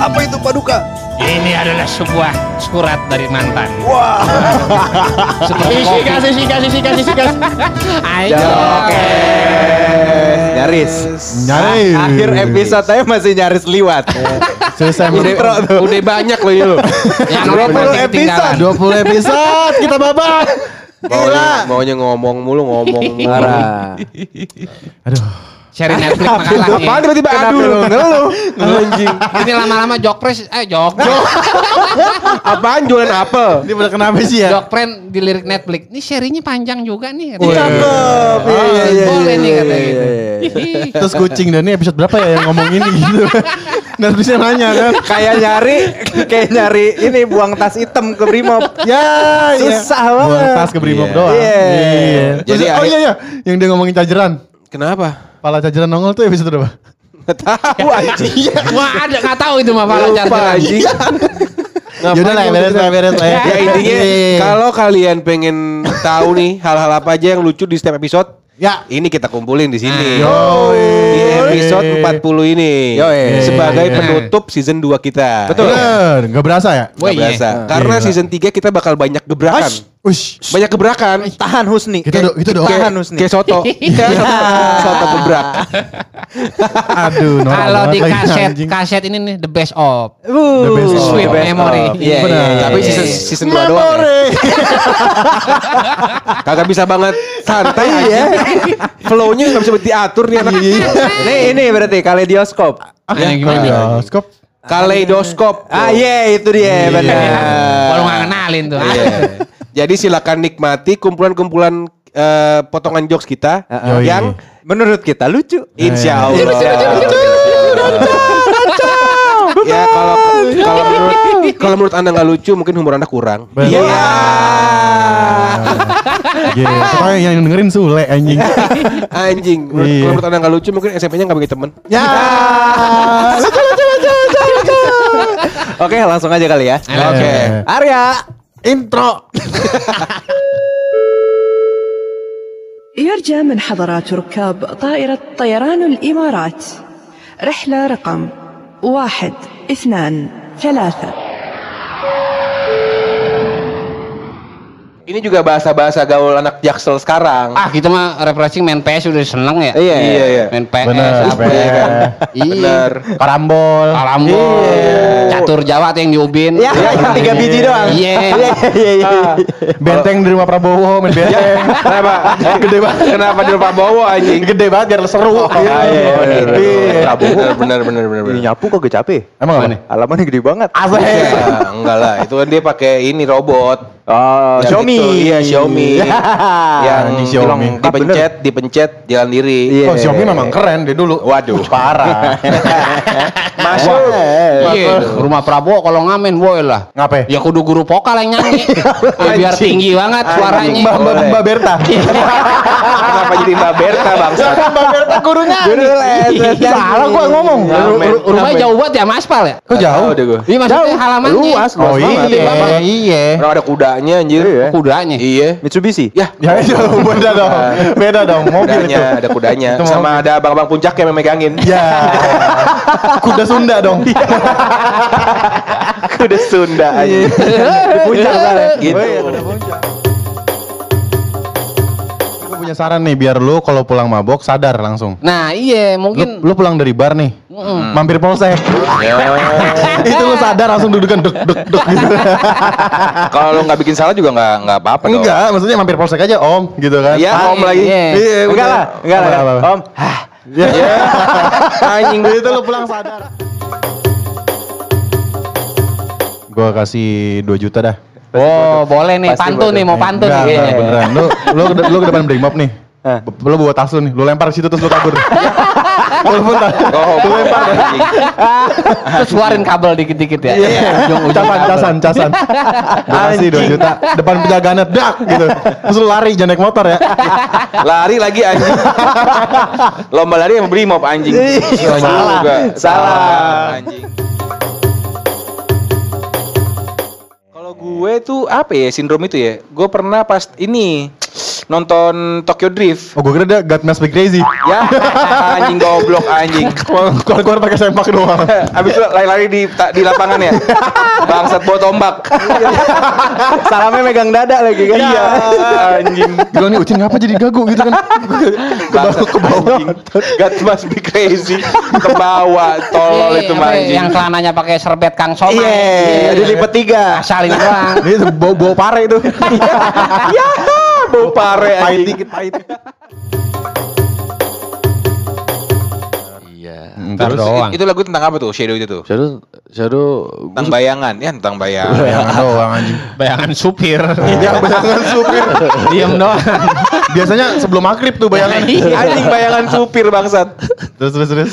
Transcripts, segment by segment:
Apa itu Paduka? Ini adalah sebuah surat dari mantan. Wah. Seperti kasih isi kasih isi kasih isi kasih. Ayo. Oke. Nyaris. Nyaris. Akhir episode saya masih nyaris liwat. Selesai Udah, intro tuh. udah banyak loh ini loh. Yang 20 nanti ketinggalan. episode. 20 episode kita babak. Maunya, maunya ngomong mulu ngomong mulu. Parah. Aduh. Seri Netflix makalah nih. Apaan tiba-tiba aduh ngeluh. Anjing. Ini lama-lama jokpres, eh jok, Apaan jualan apel? Ini pada kenapa sih ya? jokpren di lirik Netflix. Ini serinya panjang juga nih. Cakep. Iya, iya, iya, Boleh nih iya, katanya iya, gitu. iya, iya. Terus kucing dan ini episode berapa ya yang ngomong ini gitu. Bisa nanya kan. Kayak nyari kayak nyari ini buang tas hitam ke Brimob. Ya, Susah iya. banget. Buang tas ke Brimob Iya. doang. Iya. Jadi oh iya iya, yang dia ngomongin cajeran. Kenapa? Pala cajeran nongol tuh episode berapa? Tahu anjing. Wah ada nggak tahu itu mah pala Lupa charger. anjing. Ya udah lah, beres lah, beres lah. Ya intinya Iya. kalau kalian pengen tahu nih hal-hal apa aja yang lucu di setiap episode, Ya. ini kita kumpulin di sini. Yo. Di episode 40 ini Yoi. sebagai penutup season 2 kita. Betul. Bener, nggak berasa ya? Nggak iya. berasa. Karena season 3 kita bakal banyak gebrakan. Ush. Banyak gebrakan. Tahan Husni. Kita do- kita doakan. Tahan Husni. Kayak soto. Kayak soto, soto gebrak. Aduh, norak Kalau di kaset, kaset ini nih the best of. Uh, The best of. Sweet the best memory. Iya, Benar. iya, iya, Tapi iya, season iya. season 2 doang. ya. Memori. Kagak bisa banget santai Iya. Flow-nya nggak bisa diatur nih anak. Ini ini berarti kaleidoskop. Ya, gimana? Bioskop. Kaleidoskop. Ah iya itu dia benar. Kalau nggak kenalin tuh. Iya. Jadi silakan nikmati kumpulan-kumpulan eh, potongan jokes kita Yoi. yang Menurut kita lucu. insya Iya. Allah. Ya kalau kalau menurut kalau menurut anda nggak lucu mungkin humor anda kurang. Benar. Iya. Gitu. Pokoknya yang dengerin Sule anjing. Anjing. Menurut, Iya. kalau menurut anda nggak lucu mungkin SMP-nya nggak punya temen. Ya. Oke langsung aja kali ya. Oke. Arya. Intro. يرجى من حضرات ركاب طائرة طيران الإمارات رحلة رقم واحد اثنان ثلاثة Ini juga bahasa-bahasa gaul anak jaksel sekarang. Ah kita mah refreshing main PS udah seneng ya. Iya, Iya, iya. Main PS Bener, apa ya kan. Iya. Bener. Karambol. Karambol. Catur Jawa tuh yang diubin. Ya, yang tiga biji doang. Iya. Iya, iya, iya. Benteng di rumah Prabowo main benteng. Kenapa? Gede banget. Kenapa di rumah Bowo anjing? Gede banget biar seru. Oh, iya, Iya. Bener, bener, bener, bener, bener, Ini nyapu kok gak capek. Emang apa nih? Halamannya gede banget. Asik. Ya, enggak lah, itu kan dia pakai ini robot. Oh, Yang Xiaomi. itu, iya, Xiaomi. yang Di Xiaomi. bilang dipencet, dipencet jalan diri. Iya. Oh, Xiaomi memang keren dia dulu. Waduh. Parah. Masuk. Iya, rumah Prabowo kalau ngamen boy lah. Ngapain? Ya kudu guru vokal yang nyanyi. Ya, biar tinggi banget suaranya. Mbak Mbak Mbak Berta. Kenapa jadi Mbak Berta bangsa? Mbak Berta gurunya. Guru les. Salah gua ngomong. Rumahnya jauh banget ya Maspal ya? Kok jauh? deh gue. Iya maksudnya halamannya. Luas, luas Oh banget. iya, iya. Orang ada kudanya anjir. Iya. Kudanya. Iya. Mitsubishi. Ya, Ya itu beda dong. Beda dong. Mobil itu. kudanya, ada kudanya. Itu mobil. Sama ada abang-abang puncak yang memegangin. Ya. Kuda Sunda dong. Kuda Sunda aja. Di puncak sana. Gitu. Oh iya, kuda puncak. Gue punya saran nih biar lu kalau pulang mabok sadar langsung. Nah iya Lu, mungkin lu pulang dari bar nih, mampir polsek. Itu lu sadar langsung dudukan dek dek dek gitu. Kalau lu nggak bikin salah juga nggak nggak apa-apa. dong. Enggak, maksudnya mampir polsek aja om, gitu kan. Iya, Ah, om lagi. iya. Iya, Enggak lah, enggak lah. Om, hah. Ya. Anjing. itu lu pulang sadar. Gua kasih 2 juta dah. Oh boleh nih Pasti pantun nih mau pantun nih. enggak, beneran. Lu lu lu ke depan brimob nih. B- Lu bawa tas lu nih, lu lempar ke situ terus lu kabur. Tas. Oh, Lu lempar. anjing. Terus keluarin kabel dikit-dikit ya. Casan, kabel. casan, casan. Gua kasih 2 juta. Depan penjagaannya dak gitu. Terus lu lari jangan naik motor ya. Lari lagi anjing. Lomba lari yang beri mob anjing. Iya, salah. Salah. Anjing. Gue tuh apa ya sindrom itu ya? Gue pernah pas ini nonton Tokyo Drift. Oh gue kira dia God Must Be Crazy. Ya, anjing goblok anjing. Keluar-keluar pakai sempak doang. Habis itu lari-lari di di lapangan ya. Bangsat bawa tombak. Salamnya megang dada lagi kan. Iya, anjing. Gue nih Ucin ngapa jadi gagu gitu kan. Bangsat ke bawah. God must be crazy. Ke bawah tolol itu mah Iya, Yang anjing. celananya pakai serbet Kang Somai. Iya, dilipat tiga. Asal ini doang. Ini bau pare itu. Ya, bau pare Pahit dikit pahit. Iya. Ntar Terus doang. Itu lagu tentang apa tuh? Shadow itu tuh. Shadow Shadow Tentang bayangan, ya tentang bayangan. bayangan doang anjing. Bayangan supir. Ya bayangan supir. Diem doang. Biasanya sebelum maghrib tuh bayangan. Anjing bayangan supir bangsat. Terus terus terus.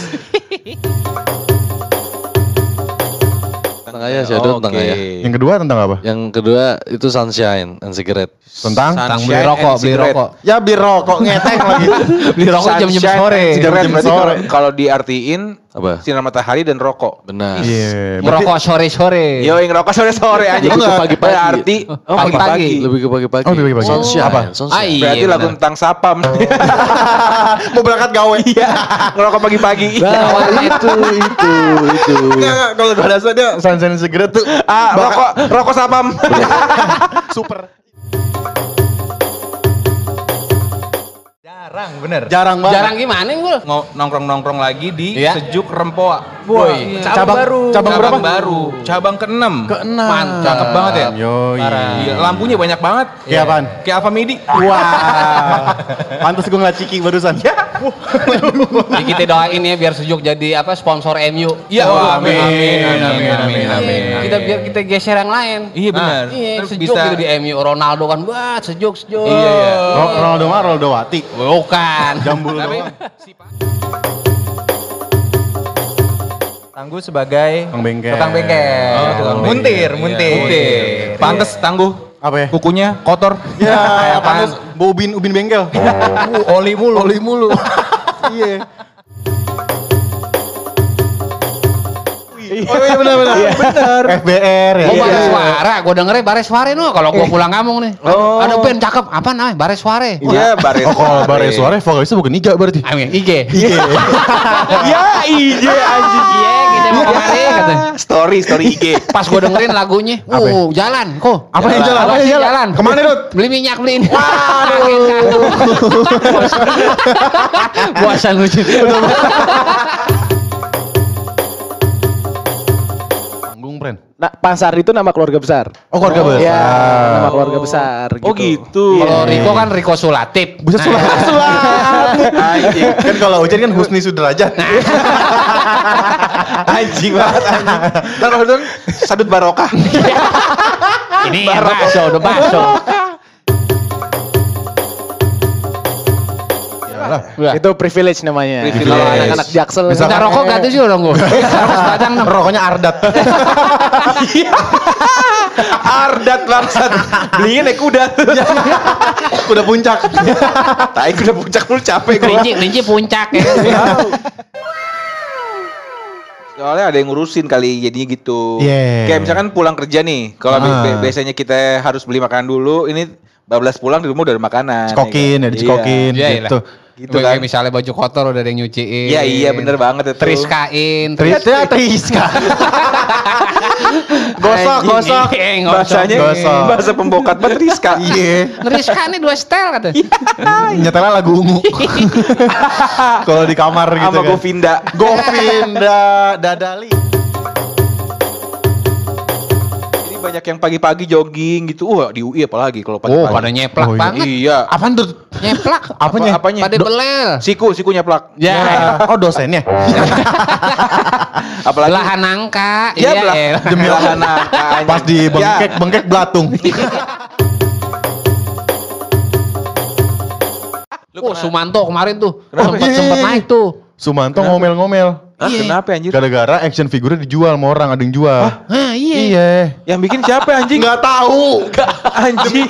Tentang ayah Shadow tentang Oke. ayah. Yang kedua tentang apa? Yang kedua itu Sunshine and Cigarette. Tentang Tentang beli rokok, beli rokok. ya bir rokok ngeteng lagi. Beli rokok jam-jam sore. Jam-jam sore. kalau- Kalau diartiin Apa? sinar matahari dan rokok. Benar. Iya. berarti- Merokok sore-sore. Yo, yang rokok sore-sore anjing. Lebih ke pagi-pagi. Berarti Oh, pagi-pagi. Lebih ke pagi-pagi. Oh, lebih ke pagi. Sunshine. Apa? Sunshine. Ah, iya. berarti lagu benar. tentang sapam. Mau berangkat gawe. Iya, ngerokok pagi-pagi. Nah, itu itu itu. Kalau gue rasa dia sunshine cigarette tuh Ah, rokok rokok sapam. super. Jarang, bener. Jarang banget. Jarang gimana gue? nongkrong-nongkrong lagi di Iya. Sejuk Rempoa. Woi, cabang baru. Cabang berapa? baru. Cabang ke-6. Keenam. Mantap. Cakep banget ya. Yoi. Iya, lampunya banyak banget. Kayak apaan? Kayak Alfa Midi. Wah. Pantes gue ngeliat Ciki barusan. Jadi kita doain ya biar sejuk jadi apa sponsor MU. Iya, Wah, amin. Amin, amin, amin, amin. Kita biar kita geser yang lain. Iya benar. Iya, Terus sejuk bisa gitu di MU. Ronaldo kan buat sejuk sejuk. Iya, iya. Ro- Ronaldo mah Ronaldo Wati. Bukan. Jambul doang. Tangguh sebagai Tukang bengkel. tukang bengkel. Oh, tukang muntir, bengkel. muntir. Iya, muntir. Pantes tangguh. Apa ya? Kukunya kotor. Ya, pantes bau ubin ubin bengkel. Oli mulu. Oli mulu. Iya. Oh iya benar benar. Benar. FBR ya. Oh, Bares Suara, gue dengernya Bares Suara no. Kalau gue pulang kampung nih, Oh. ada band cakep, apa namanya? Bares Suara. Iya, baris. Oh kalau bare suara vokalisnya bukan Iga berarti. Amin, IG. Iya. Ya, iya anjing. Iya, kita mau kata. Story, story IG. Pas gue dengerin lagunya, ya? uh, jalan, kok. Apa yang jalan? Apa yang jalan? Ke mana, Dut? Beli minyak, beli ini. Bosan lucu. Nah, Pasar itu nama keluarga besar. Oh keluarga besar. Ya, nama keluarga besar. Oh gitu. Kalau Riko kan Riko Sulatip. Buset sulat sulat. Anjing. Kan kalau Ujan kan Husni Sudrajat. Anjing banget anjing. Kalau dong sadut barokah. Ini yang bakso, udah bakso. Wah. Itu privilege namanya. Privilege. Kalau anak-anak jaksel. Minta rokok gratis juga dong gue. Rokoknya Ardat. Ardat bangsat. Belinya naik kuda. Udah puncak. Tai kuda puncak dulu capek gue. Kelinci, kelinci puncak ya. Soalnya ada yang ngurusin kali jadinya gitu. Yeah. Kayak misalkan pulang kerja nih. Kalau Ah. bi- biasanya kita harus beli makanan dulu, ini bablas pulang di rumah udah ada makanan. Cekokin ya, kan? dicekokin Iya, gitu. Gitu Kayak kan. misalnya baju kotor udah ada yang nyuciin. Iya iya bener banget itu. Triskain. Trisnya Triska. gosok, Anjing. gosok. Iya. Bahasanya Gosok. bahasa pembokat banget Rizka. Iya. Triska nih dua setel kata. Nyetelnya lagu ungu. Kalau di kamar gitu Sama kan. Govinda. Govinda Dadali. Jadi banyak yang pagi-pagi jogging gitu. Wah di UI apalagi kalau Oh, pagi-pagi. pada nyeplak Oh, iya. banget. Iya. Apaan tuh? Nyeplak. Apanya? Apa- apanya? Pada belel. Siku, siku nyeplak. Ya. Oh dosennya. Apalagi Belahan angka. Ya, Iya, belah, iya. demi belahan angka, anjing. Pas di bengkek, Ya, bengkek belatung. Oh, Sumanto kemarin tuh. Kenapa? Sempet sempet naik tuh. Sumanto ngomel-ngomel. Hah, kenapa anjir? Gara-gara action figurnya dijual sama orang, ada yang jual. Nah, iya. Iya. Yang bikin siapa anjing? Nggak tahu. anjing.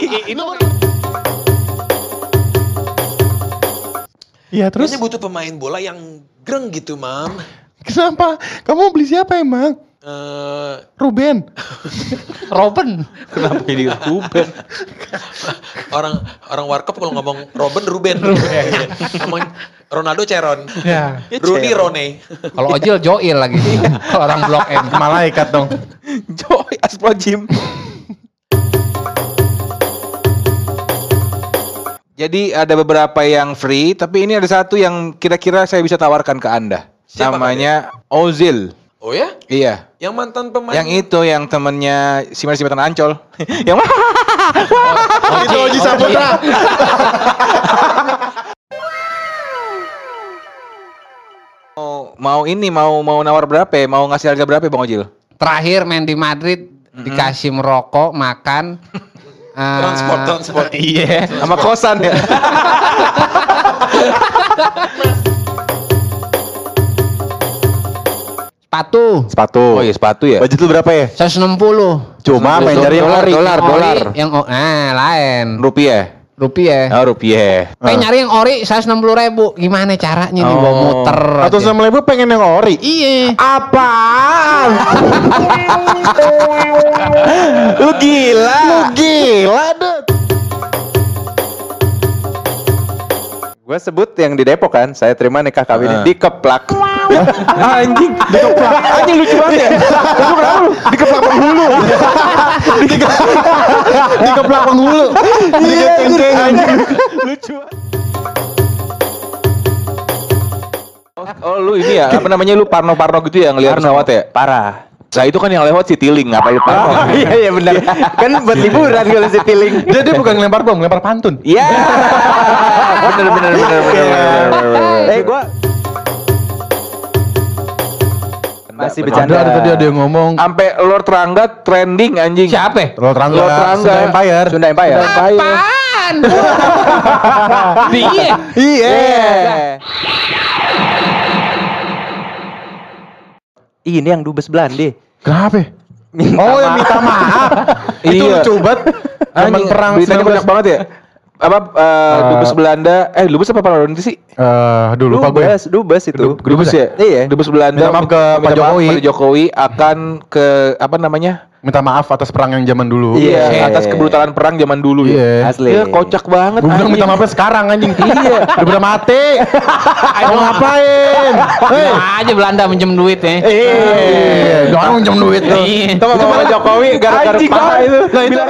Iya terus Ini butuh pemain bola yang greng gitu, Mam. kenapa? Kamu beli siapa emang? Eh, Ruben. Robin. Kenapa jadi Ruben? orang orang warkop kalau ngomong Robin Ruben. ngomong Ronaldo Ceron. Ya. Rooney Rone. Kalau Ojil Joil lagi. Kalau orang Blok M. Malaikat dong. Joy Asplojim. Jadi ada beberapa yang free, tapi ini ada satu yang kira-kira saya bisa tawarkan ke Anda. Siapa, Namanya Ozil. Oh ya? Iya. Yang mantan pemain. Yang itu yang temennya si Mas Jembatan Ancol. yang Itu Oji Saputra. mau mau ini mau mau nawar berapa ya? Mau ngasih harga berapa ya Bang Ojil? Terakhir main di Madrid dikasih merokok, makan. eh, Transport, transport. Iya, sama kosan ya. Sepatu Sepatu. Oh iya sepatu ya. Budget lu berapa ya? 160. Cuma main dari yang Dolar, ori. dolar, Yang ori, dolar. Yang nah lain. Rupiah. Rupiah. Oh rupiah. Pengen nyari yang ori 160 ribu. Gimana caranya nih bawa Oh. muter? Atau aja. sama ribu pengen yang ori. Iya. Apaan? Lu gila. Lu gila deh. Gue sebut yang di Depok kan, saya terima nikah kawin Ah. Anjing, dikeplak. Anjing lucu banget ya. Lu kenapa lu? Dikeplak penghulu. Dikeplak penghulu. Cengkeng anjing. Lucu. Oh lu ini ya, apa namanya lu parno-parno gitu ya ngeliat pesawat ya? Parah. Nah itu kan yang lewat si Tiling, ngapa lu parno? Oh, iya iya benar. kan buat liburan kalau si Tiling. Dia dia bukan ngelempar bom, ngelempar pantun. Iya. bener bener bener bener. bener. Eh gua masih bercanda. ada tadi ada yang ngomong. Sampai Lord Rangga trending anjing. Siapa? Lord Rangga, Lord Rangga. Sunda Empire. Sunda Empire. Apaan? Iya. Iya. Ini yang dubes Belanda. Kenapa? Oh, yang minta maaf. Itu Iya. lucu banget. Zaman Anjing, perang beritanya 19 banyak banget ya. Apa eh, dubes Belanda? Eh dubes apa Pak sih? Eh, aduh lupa gue. Dubes, dubes itu. Dub- Dubes ya? Iya. Dubes Belanda Minta maaf ke minta Pak maaf Jokowi. kepada Jokowi akan ke apa namanya? Minta maaf atas perang yang zaman dulu. Iya. Iya, atas kebrutalan perang zaman dulu Iya. ya. Asli. Iya, kocak banget. Gue bilang minta maafnya sekarang anjing. iya. Udah pada mati. Mau ngapain? Hei. aja Belanda minjem duit ya. Iya. Jangan minjem duit tuh. Iya. Itu mah Jokowi gara-gara paha. Nah, itu.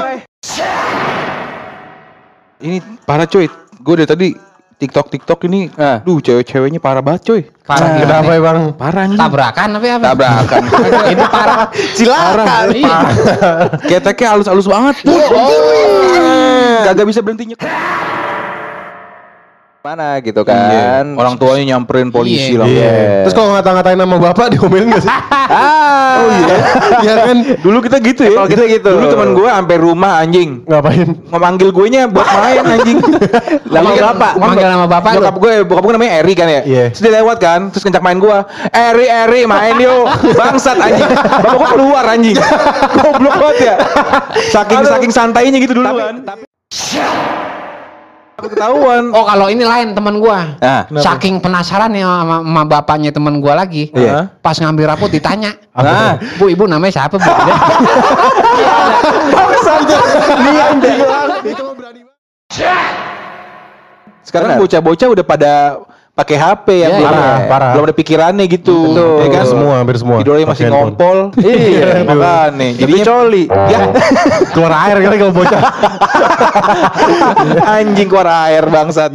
Ini parah coy. Gue dari tadi TikTok TikTok ini, Ah. duh cewek-ceweknya parah banget coy. Parah gimana? Kenapa ya bang? Parah anjing. Tabrakan apa apa? Tabrakan. Itu parah. Silakan. Iya. Keteknya halus-halus banget. Gagak bisa berhenti nyek. Mana gitu kan. Orang tuanya nyamperin polisi Iya. lah. Iya. Terus kalau ngata-ngatain nama bapak diomelin gak sih? Ah. Oh iya. Iya kan? Dulu kita gitu ya. Kalau kita gitu. Dulu teman gue sampai rumah anjing. Ngapain? Memanggil gue nya buat main anjing. Nama bapak. Manggil nama bapak. Bokap gue, bokap gue namanya Eri kan ya. Iya. Terus dia lewat kan, terus kencak main gue. Eri, Eri, main yuk. Bangsat anjing. Bapak gue keluar anjing. Goblok banget ya. Saking saking santainya gitu dulu kan. Tapi ketahuan. Oh kalau ini lain teman gua. Nah, Saking penasaran ya sama, sama bapaknya teman gua lagi. Iya. Pas ngambil rapot ditanya. Nah, Bu ibu namanya siapa bu? Sekarang bocah-bocah udah pada pakai HP yang Iya, belum, iya. ada- Parah. belum ada pikirannya gitu. Betul. Ya kan? Semua, hampir semua. Tidurnya masih handphone. ngompol. iya, makanya. Jadinya coli. Ya, Keluar air kali kalau bocah. anjing keluar air bangsat.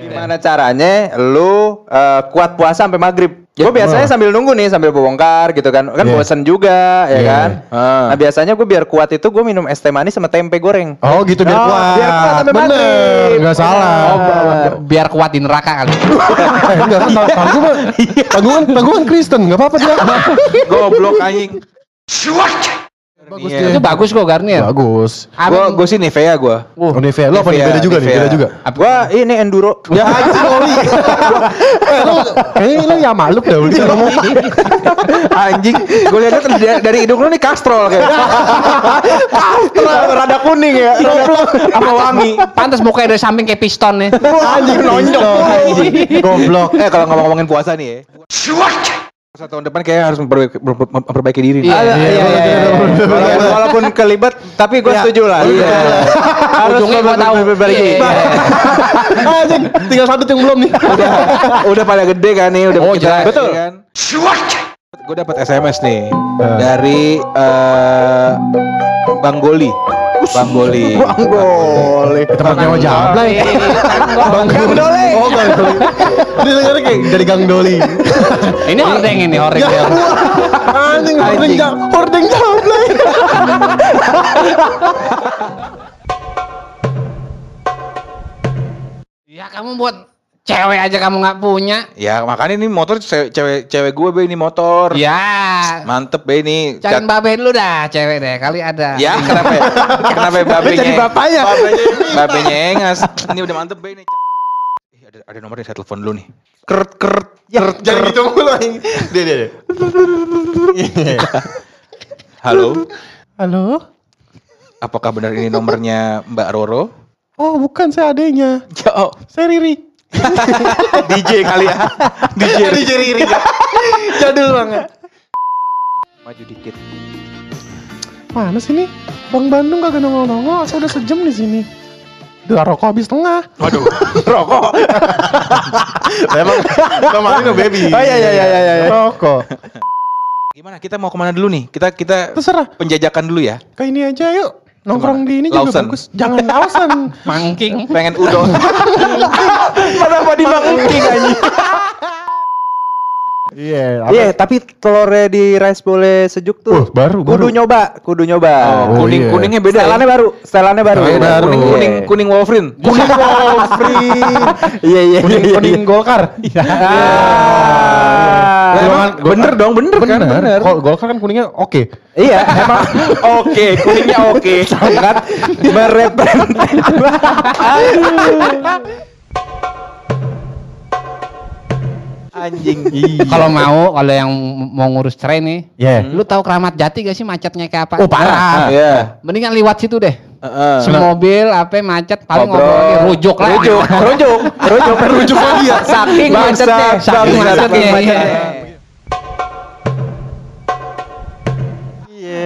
Gimana caranya lu eh, kuat puasa sampai maghrib? Gue biasanya sambil nunggu nih sambil bongkar gitu kan, kan Iya. bosen juga ya Iya. kan. Ah. Nah biasanya gue biar kuat itu gue minum es teh manis sama tempe goreng. Oh gitu biar Oh, kuat. biar kuat sampai Bener, maghrib. nggak salah. Oh, biar kuat di neraka kali. Enggak kan tanggung mah. Tanggungan tanggungan Kristen, enggak apa-apa dia. Goblok anjing. Bagus Iya. dia. Itu bagus kok Garnier. Bagus. Gua gua sih Nivea gua. Oh, Nivea. Lo apa nih? Nivea, Beda juga nih, Nivea. beda juga. Gue ini enduro. Ya anjing Oli. Eh, lu kayaknya lu ya maluk dah Oli ngomong. Anjing, gue lihat dari, dari hidung lu nih kastrol kayak. Rada kuning ya. Apa wangi. Pantas mukanya dari samping kayak piston ya. Anjing nonjok. Goblok. Eh kalau ngomong-ngomongin puasa nih ya. Satu tahun depan kayak harus memperbaiki, memper- memperbaiki diri. Iya, iya, iya, iya. Walaupun- kelibet, tapi gue setuju lah. Iya. Harus gua tahu. memperbaiki. Iya. Anjing, tinggal satu yang belum nih. udah udah pada gede kan nih udah Oh, jelas. betul kan gue dapat SMS nih dari eh, Bang Goli Bang Goli Bang Boleh. Tempat nyawa jablay. Bang Dole. Oh, Gang Doli. Ini dengarnya kayak dari Gang Doli. Ini hordeng ini hordeng. Ya, Anjing, hordeng jam, hordeng jablay. Ya kamu buat cewek aja kamu nggak punya. ya makanya ini motor cewek cewek, cewek gue be ini motor Ya. mantep be ini Cariin babe dulu dah cewek deh kali ada. ya kenapa ya? kenapa ya babenya Jadi bapaknya. babenya babenya engas ini udah mantep be ini ada ada nomornya saya telepon dulu nih kert kert kert Jangan gitu mulu anjing. Dia dia. dia. halo Halo? apakah benar ini nomornya Mbak Roro Oh, bukan saya adanya. oh Saya Riri. DJ kali ya DJ DJ Riri. Jadul banget. maju dikit Mana sih nih? Bang Bandung kagak nongol-nongol, saya udah sejam di sini. Udah rokok habis tengah. waduh rokok Emang kemarin no baby. Oh iya iya iya iya. iya. Rokok. gimana kita mau ke mana dulu nih kita kita Terserah. penjajakan dulu ya Ke ini aja yuk. Nongkrong di ini juga Lawson. bagus. Jangan Lawson. Mangking. pengen udon kenapa di Bang Engking anjing Iya. Iya, tapi telurnya di rice boleh sejuk tuh. Oh, baru, Kudu baru. nyoba, kudu nyoba. Oh, kuning iya. kuningnya beda Setelannya ya? baru, setelannya baru. Oh, iya, baru. kuning kuning kuning Wolverine Kuning Wolverine. Iya iya Kuning iya. kuning Golkar. Ah. Lah, emang bener dong bener, kan bener Kok Golkar kan kuningnya oke. Iya, emang oke, kuningnya oke, sangat merepresentasi. anjing Kalau mau kalau yang mau ngurus cerai nih, Iya. lu tahu keramat jati gak sih macetnya kayak apa? Oh, parah. Iya. Mendingan liwat situ deh. Heeh. Semobil apa macet paling Ngobrol. lagi rujuk lah. Rujuk, rujuk, rujuk, rujuk lagi ya. Saking macetnya, saking macetnya, iya.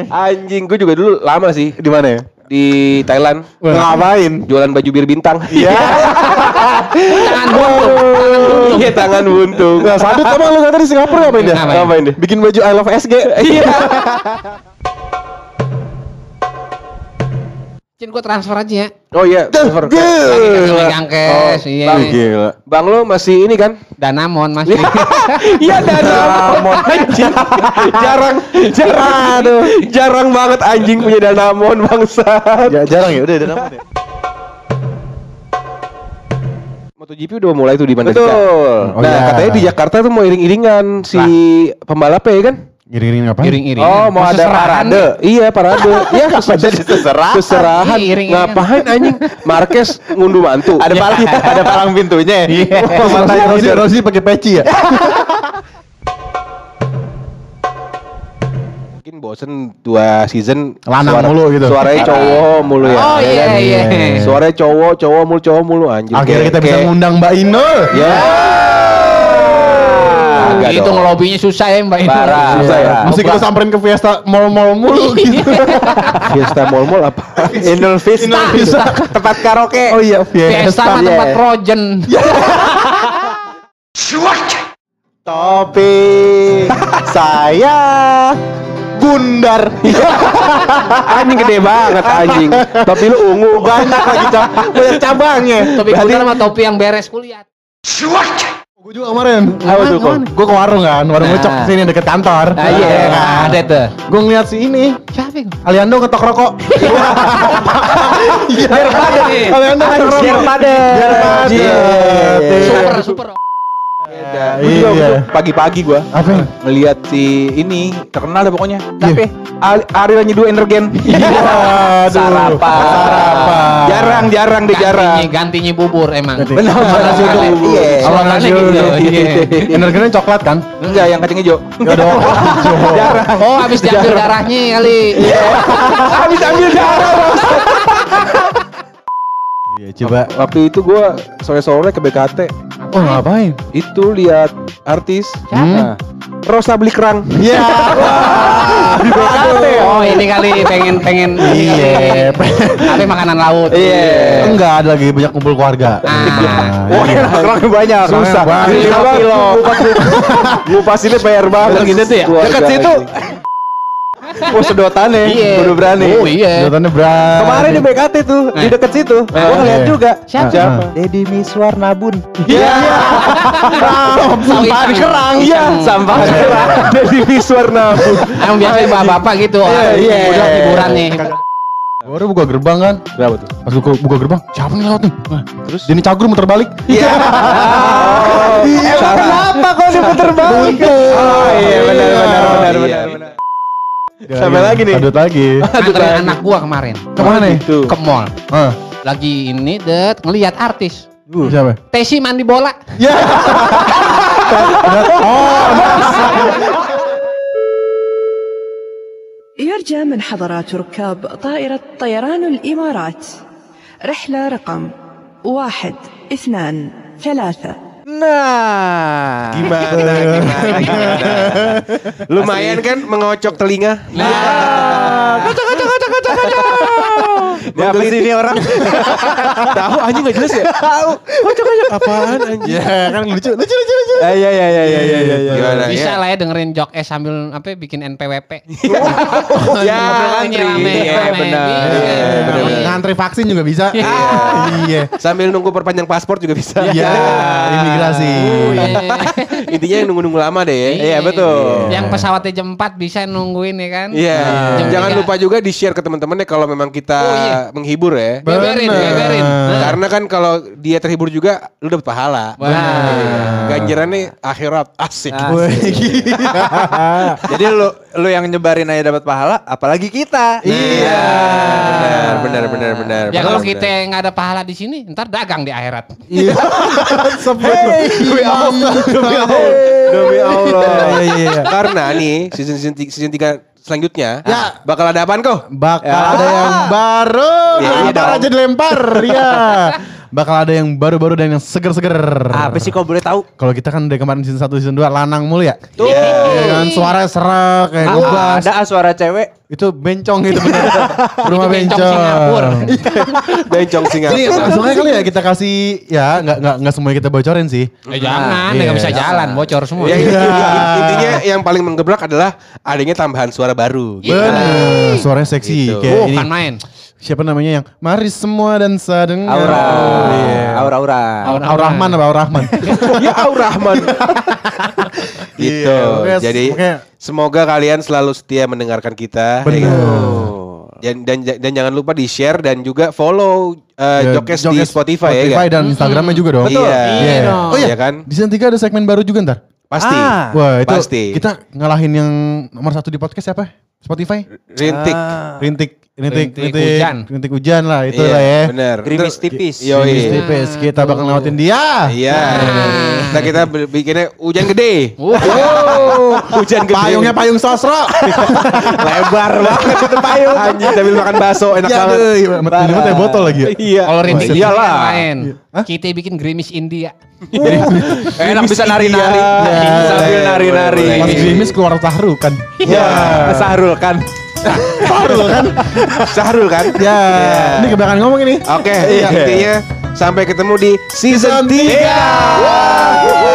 Anjing, gue juga dulu lama sih Di mana ya? Di Thailand Ngapain? jualan baju bir bintang. Iya. Tangan buntung. Iya tangan buntung. Nah, Sadut emang lu kata di Singapura ngapain dia? Ngapain? Ngapain dia? Bikin baju I love SG. Iya. Cin gua transfer aja ya. Oh iya, transfer. Lagi kasih megang cash, iya. Bang, Gila. Bang lo masih ini kan? Danamon masih. Iya Danamon anjing. jarang jarang aduh, jarang banget anjing punya Danamon bangsat. Ya, jarang ya, udah nama ya. MotoGP udah mulai tuh di Mandalika. Betul. Oh, nah, iya. katanya di Jakarta tuh mau iring-iringan si pembalapnya ya kan? Giring-giring ngapain? Iring-iring. Oh, mau ada parade. Iya, parade. Iya, Jadi seserahan. Seserahan. Iya. Ngapain anjing? Marquez ngunduh mantu. Ada palang, ada palang pintunya. Iya. Matanya Rosi, Rosi pakai peci ya? Mungkin bosen dua season Lanang mulu gitu. Suaranya cowok mulu ya. Oh ya iya kan? iya. Suaranya cowok, cowok mulu, cowok mulu anjir. Akhirnya kita bisa ngundang Mbak Inul. Ya. Agak Itu ngelobinya susah ya Mbak Inul. Parah. Susah ya. Mesti kita samperin ke Fiesta mall-mall mulu gitu. Fiesta Mall Mall apa? Inul Vista. Inul Vista. Tempat karaoke. Oh iya, Fiesta mah Iya. tempat projen. Topi saya bundar. anjing gede banget anjing. Tapi lu ungu. Banyak lagi cab banyak cabangnya. Topi kuda sama topi yang beres kuliah. Gue juga kemarin. Apa tuh, Kok? Gue ke warung kan, warung Nah. ngecok sini deket kantor. Ah iya, ada tuh. Gue ngeliat si ini, Siapa itu? Aliando ngetok rokok. Iya. Biar padat. Aliando ngetok rokok. Biar padat. Biar padat. Super super. Gua juga Iya. waktu pagi-pagi gua Apa? ya? ngelihat si ini terkenal dah pokoknya. Iya. Tapi Ari Ari nyeduh energen. Aduh. Sarapan. Sarapan. jarang, jarang deh jarang. Gantinya, gantinya bubur emang. Benar, nasi. Iya. Awalannya gitu. Iya. Energinya coklat kan? Enggak, yang kacang hijau. Gak dong. jarang. Oh, habis diambil darahnya kali. Habis ambil darah. Iya, coba. Waktu itu gua sore-sore ke BKT. Oh, ngapain? Itu lihat artis. Hmm. Nah, Rosa beli kerang. Iya. Oh ini kali pengen pengen Iya. Tapi makanan laut. Iya. Enggak ada lagi banyak kumpul keluarga. Ah. Wah, iya. orangnya banyak. Susah. Banyak. Kilo. Ngupas ini PR banget. gitu tuh ya? Dekat situ. Oh sedotan ya, Iya. udah berani. Oh iya. Sedotannya berat. Kemarin di BKT tuh, di deket situ. Gua ngeliat iya. juga. Siapa? Deddy Miswar Nabun. Iya. Sampah di kerang. Iya, sampah kerang. Dari Miswar Nabun. Emang biasanya bapak-bapak gitu. iya. Udah liburan nih. Gua udah buka gerbang kan. Berapa tuh? Pas buka, buka gerbang, siapa nih lewat nih? Nah, terus Denny Cagur muter balik. Iya. Emang kenapa kok diputer balik? Oh iya benar benar benar benar. benar. Sampai lagi nih. Adut lagi. Anterin anak gua kemarin. Kemana nih? Tuh. Ke mall. Ah, Lagi ini det ngelihat artis. siapa? Tesi mandi bola. Ya. يرجى من حضرات ركاب طائرة طيران الإمارات رحلة رقم واحد اثنان ثلاثة Nah, Gimana, gimana, gimana. Lumayan kan mengocok telinga? kocok kocok kocok kocok kocok. Ya apa sih ini orang? Tahu anjing gak jelas ya? Tahu. Kocok kocok apaan anjing? Ya kan lucu, lucu, lucu, lucu. Eh, Iya iya iya iya iya iya. iya. Gimana Bisa ya? lah ya dengerin jok eh sambil apa bikin NPWP. Ya, Ini rame, Iya. Iya. Iya, benar, benar. Ngantri vaksin juga bisa. Iya. Sambil nunggu perpanjang paspor juga bisa. Iya, imigrasi. Iya. Intinya yang nunggu-nunggu lama deh ya. Iya betul. Yang pesawatnya jam 4 bisa nungguin ya kan? Iya. Jam Jangan tiga. lupa juga di-share ke teman-temannya kalau memang kita Oh, iya. menghibur ya. Beberin, beberin. Nah. Karena kan kalau dia terhibur juga lu dapat pahala. Benar. Ganjarannya akhirat asik. Jadi lu lu yang nyebarin aja dapat pahala, apalagi kita. Iya. Benar, benar, benar, benar. Ya kalau kita nggak ada pahala di sini, ntar dagang di akhirat. Iya. Sebut. Demi Allah, demi Allah, demi Allah. Iya, iya, iya. Karena nih season season, season 3 selanjutnya Ya. bakal ada apaan kok? Bakal Ya. ada yang baru. Ya, iya Lempar dong. aja dilempar. Iya. Bakal ada yang baru-baru dan yang seger-seger. Apa sih kau boleh tahu? Kalau kita kan dari kemarin season 1 season 2 lanang mulu ya. Tuh. Iya kan suara serak kayak Ah, ada ah, suara cewek. Itu bencong itu bener. Rumah Itu bencong bencong. Singapura. Bencong Ini Singapura. langsungnya kali ya kita kasih ya nggak nggak nggak semuanya kita bocorin sih. Eh, jangan, Iya. nggak bisa jalan, bocor semua. Ya, Iya. intinya yang paling menggebrak adalah adanya tambahan suara baru. gitu. Bener, suaranya seksi Gitu. kayak Oh, ini. kan main. Siapa namanya yang Mari semua dan dengar. Aura. Oh, iya. Aura aura. Aura Aura Rahman apa Aura Rahman? ya Aurahman. gitu. Iya, Jadi semoga kalian selalu setia mendengarkan kita. Bener. ya kan? Dan, dan dan jangan lupa di share dan juga follow uh, Ya, Jokes di Jokes Spotify, ya. Spotify kan? dan Instagramnya juga dong. Iya. Iya. dong. Oh iya Iya kan? Di season 3 ada segmen baru juga ntar. Pasti. Ah. Wah itu Pasti. kita ngalahin yang nomor satu di podcast siapa? Spotify? Rintik. Rintik, rintik, Rintik hujan. rintik hujan lah itu Iya, lah ya. Bener. Gerimis Itu- tipis. Yoi. Gerimis tipis. Kita bakal lewatin dia. Iya. Nah kita bi- bikinnya hujan gede. Oh, hujan gede. Payungnya payung sosro. lebar banget itu payung. Anjing sambil makan bakso enak Ya, banget. ini mah teh botol lagi ya. Iya. Kalau rintik Oh, iyalah. lain. Hah? Kita bikin gerimis India. Enak bisa nari-nari. Sambil nari-nari. Mas Grimis keluar tahru kan. Ya, Sahrul kan. Tahru kan. Sahrul kan? Ya. Ini kebanyakan ngomong ini. Oke, Iya. intinya sampai ketemu di season 3.